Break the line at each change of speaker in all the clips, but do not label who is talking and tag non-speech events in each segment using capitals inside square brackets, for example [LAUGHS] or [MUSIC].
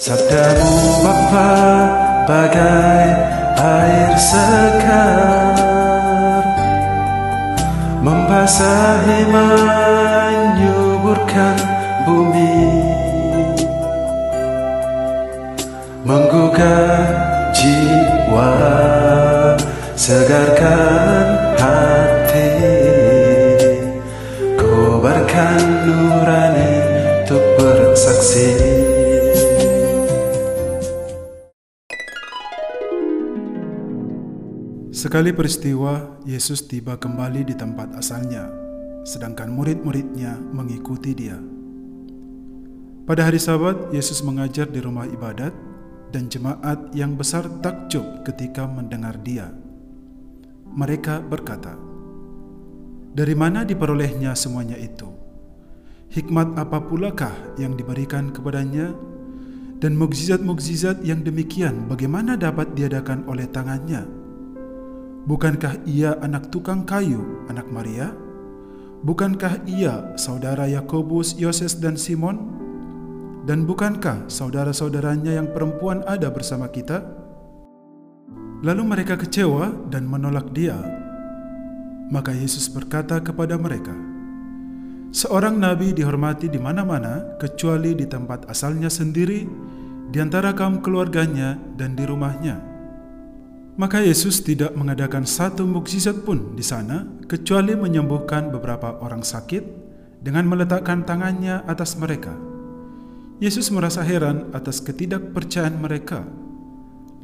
Sabdamu Bapa bagai air segar Membasahi menyuburkan bumi. Menggugah jiwa Segarkan hati. Kobarkan nurani untuk bersaksi
Sekali peristiwa, Yesus tiba kembali di tempat asalnya, sedangkan murid-muridnya mengikuti dia. Pada hari Sabat, Yesus mengajar di rumah ibadat, dan jemaat yang besar takjub ketika mendengar dia. Mereka berkata, "Dari mana diperolehnya semuanya itu? Hikmat apa pulakah yang diberikan kepadanya?" Dan mukjizat-mukjizat yang demikian bagaimana dapat diadakan oleh tangannya? Bukankah ia anak tukang kayu, anak Maria? Bukankah ia saudara Yakobus, Yoses, dan Simon? Dan bukankah saudara-saudaranya yang perempuan ada bersama kita? Lalu mereka kecewa dan menolak dia. Maka Yesus berkata kepada mereka, Seorang nabi dihormati di mana-mana kecuali di tempat asalnya sendiri, di antara kaum keluarganya dan di rumahnya. Maka Yesus tidak mengadakan satu mukjizat pun di sana kecuali menyembuhkan beberapa orang sakit dengan meletakkan tangannya atas mereka. Yesus merasa heran atas ketidakpercayaan mereka.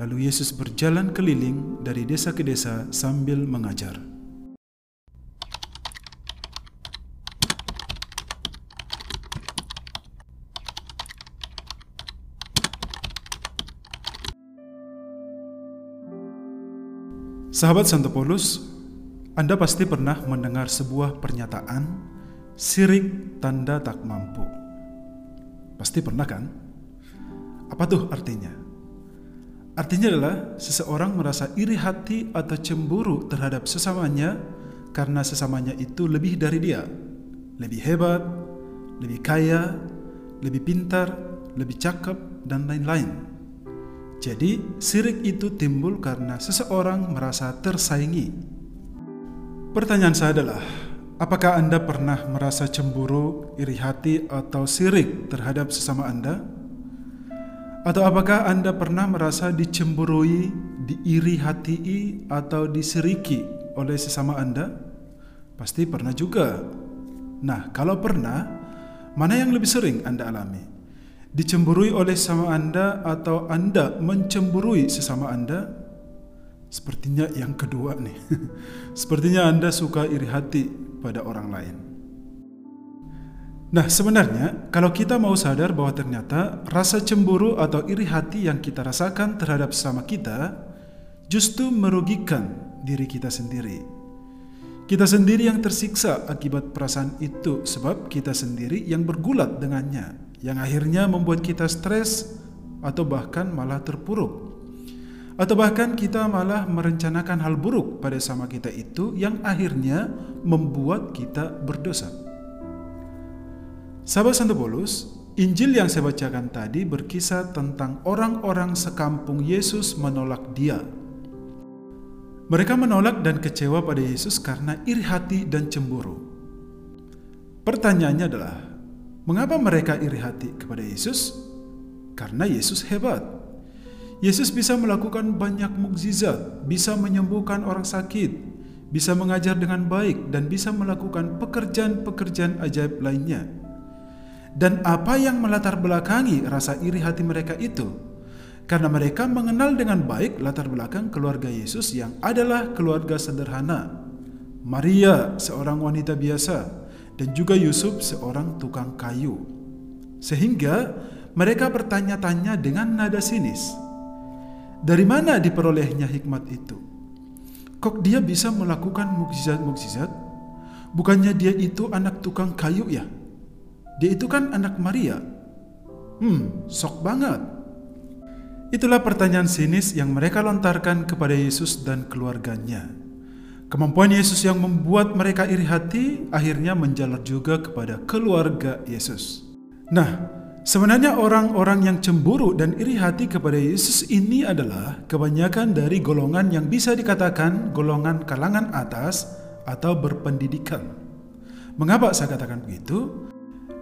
Lalu Yesus berjalan keliling dari desa ke desa sambil mengajar. Sahabat Santo Paulus, Anda pasti pernah mendengar sebuah pernyataan sirik tanda tak mampu. Pasti pernah kan? Apa tuh artinya? Artinya adalah seseorang merasa iri hati atau cemburu terhadap sesamanya karena sesamanya itu lebih dari dia, lebih hebat, lebih kaya, lebih pintar, lebih cakep, dan lain-lain. Jadi, sirik itu timbul karena seseorang merasa tersaingi. Pertanyaan saya adalah, apakah Anda pernah merasa cemburu, iri hati, atau sirik terhadap sesama Anda? Atau apakah Anda pernah merasa dicemburui, diiri hati, atau disiriki oleh sesama Anda? Pasti pernah juga. Nah, kalau pernah, mana yang lebih sering Anda alami? Dicemburui oleh sesama Anda atau Anda mencemburui sesama Anda? Sepertinya yang kedua nih. [LAUGHS] Sepertinya Anda suka iri hati pada orang lain. Nah, sebenarnya kalau kita mau sadar bahwa ternyata rasa cemburu atau iri hati yang kita rasakan terhadap sesama kita justru merugikan diri kita sendiri. Kita sendiri yang tersiksa akibat perasaan itu sebab kita sendiri yang bergulat dengannya yang akhirnya membuat kita stres atau bahkan malah terpuruk. Atau bahkan kita malah merencanakan hal buruk pada sama kita itu yang akhirnya membuat kita berdosa. Sahabat Santo Paulus, Injil yang saya bacakan tadi berkisah tentang orang-orang sekampung Yesus menolak dia. Mereka menolak dan kecewa pada Yesus karena iri hati dan cemburu. Pertanyaannya adalah, Mengapa mereka iri hati kepada Yesus? Karena Yesus hebat. Yesus bisa melakukan banyak mukjizat, bisa menyembuhkan orang sakit, bisa mengajar dengan baik, dan bisa melakukan pekerjaan-pekerjaan ajaib lainnya. Dan apa yang melatar belakangi rasa iri hati mereka itu? Karena mereka mengenal dengan baik latar belakang keluarga Yesus yang adalah keluarga sederhana. Maria, seorang wanita biasa, dan juga Yusuf seorang tukang kayu. Sehingga mereka bertanya-tanya dengan nada sinis. Dari mana diperolehnya hikmat itu? Kok dia bisa melakukan mukjizat-mukjizat? Bukannya dia itu anak tukang kayu ya? Dia itu kan anak Maria. Hmm, sok banget. Itulah pertanyaan sinis yang mereka lontarkan kepada Yesus dan keluarganya. Kemampuan Yesus yang membuat mereka iri hati akhirnya menjalar juga kepada keluarga Yesus. Nah, Sebenarnya orang-orang yang cemburu dan iri hati kepada Yesus ini adalah kebanyakan dari golongan yang bisa dikatakan golongan kalangan atas atau berpendidikan. Mengapa saya katakan begitu?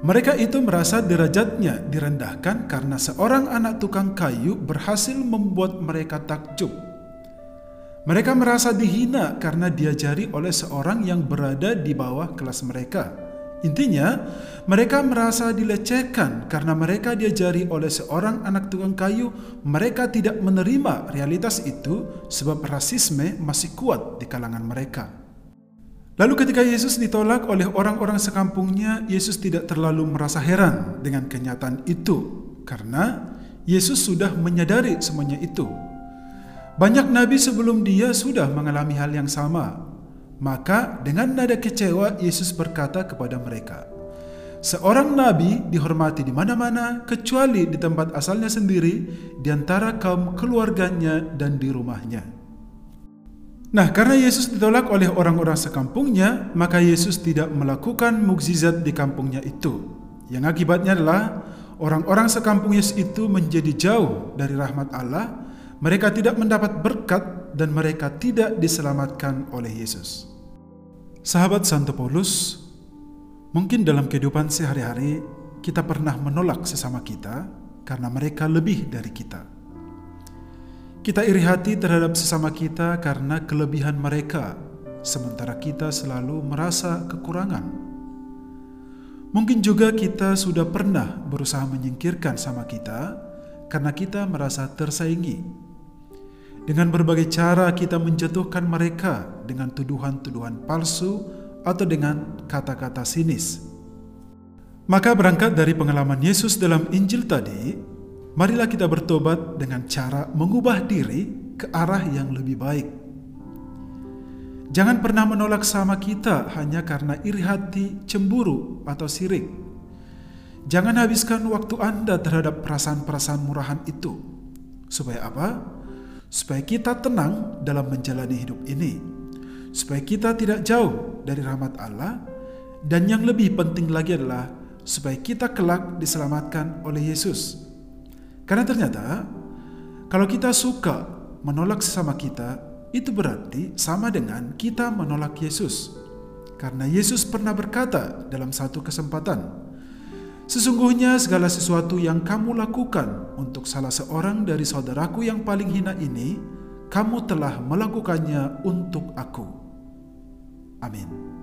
Mereka itu merasa derajatnya direndahkan karena seorang anak tukang kayu berhasil membuat mereka takjub. Mereka merasa dihina karena diajari oleh seorang yang berada di bawah kelas mereka. Intinya, mereka merasa dilecehkan karena mereka diajari oleh seorang anak tukang kayu. Mereka tidak menerima realitas itu sebab rasisme masih kuat di kalangan mereka. Lalu ketika Yesus ditolak oleh orang-orang sekampungnya, Yesus tidak terlalu merasa heran dengan kenyataan itu karena Yesus sudah menyadari semuanya itu. Banyak nabi sebelum dia sudah mengalami hal yang sama, maka dengan nada kecewa Yesus berkata kepada mereka, Seorang nabi dihormati di mana-mana kecuali di tempat asalnya sendiri, di antara kaum keluarganya dan di rumahnya. Nah, karena Yesus ditolak oleh orang-orang sekampungnya, maka Yesus tidak melakukan mukjizat di kampungnya itu. Yang akibatnya adalah orang-orang sekampung Yesus itu menjadi jauh dari rahmat Allah, mereka tidak mendapat berkat dan mereka tidak diselamatkan oleh Yesus. Sahabat Santo Paulus, mungkin dalam kehidupan sehari-hari kita pernah menolak sesama kita karena mereka lebih dari kita. Kita iri hati terhadap sesama kita karena kelebihan mereka, sementara kita selalu merasa kekurangan. Mungkin juga kita sudah pernah berusaha menyingkirkan sama kita karena kita merasa tersaingi dengan berbagai cara kita menjatuhkan mereka dengan tuduhan-tuduhan palsu atau dengan kata-kata sinis. Maka berangkat dari pengalaman Yesus dalam Injil tadi, marilah kita bertobat dengan cara mengubah diri ke arah yang lebih baik. Jangan pernah menolak sama kita hanya karena iri hati, cemburu, atau sirik. Jangan habiskan waktu Anda terhadap perasaan-perasaan murahan itu. Supaya apa? supaya kita tenang dalam menjalani hidup ini, supaya kita tidak jauh dari rahmat Allah, dan yang lebih penting lagi adalah supaya kita kelak diselamatkan oleh Yesus. Karena ternyata, kalau kita suka menolak sesama kita, itu berarti sama dengan kita menolak Yesus. Karena Yesus pernah berkata dalam satu kesempatan, Sesungguhnya segala sesuatu yang kamu lakukan untuk salah seorang dari saudaraku yang paling hina ini, kamu telah melakukannya untuk aku. Amin.